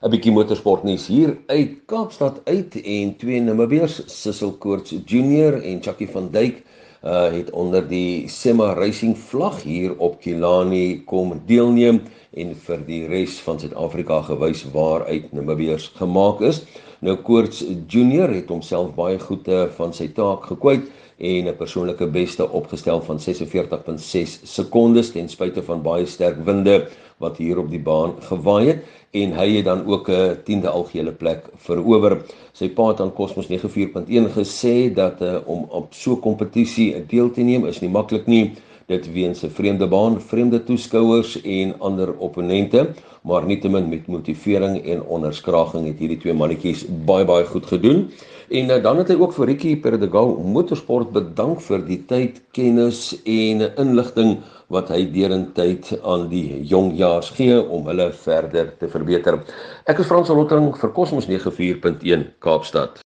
'n bietjie motorsportnuus hier uit Kaapstad uit en twee Namibiërs, Sissel Koorts Junior en Chucky van Duyk, uh het onder die Sema Racing vlag hier op Kilani kom deelneem en vir die res van Suid-Afrika gewys waaruit Namibiërs gemaak is. Nou Koorts Junior het homself baie goed uh, van sy taak gekwyt en 'n persoonlike beste opgestel van 46.6 sekondes ten spyte van baie sterk winde wat hier op die baan gewaai het en hy het dan ook 'n 10de algehele plek verower. Sy pa het aan Cosmos 94.1 gesê dat uh, om op so 'n kompetisie deel te neem is nie maklik nie dit weens 'n vreemde baan, vreemde toeskouers en ander opponente, maar nietemin met motivering en onderskraging het hierdie twee mannetjies baie baie goed gedoen. En uh, dan het hy ook vir Ricky Perdegal Motorsport bedank vir die tyd, kennis en inligting wat hy derentyd aan die jongjaars gee om hulle verder te verbeter. Ek is Frans Rottering vir Cosmos 94.1 Kaapstad.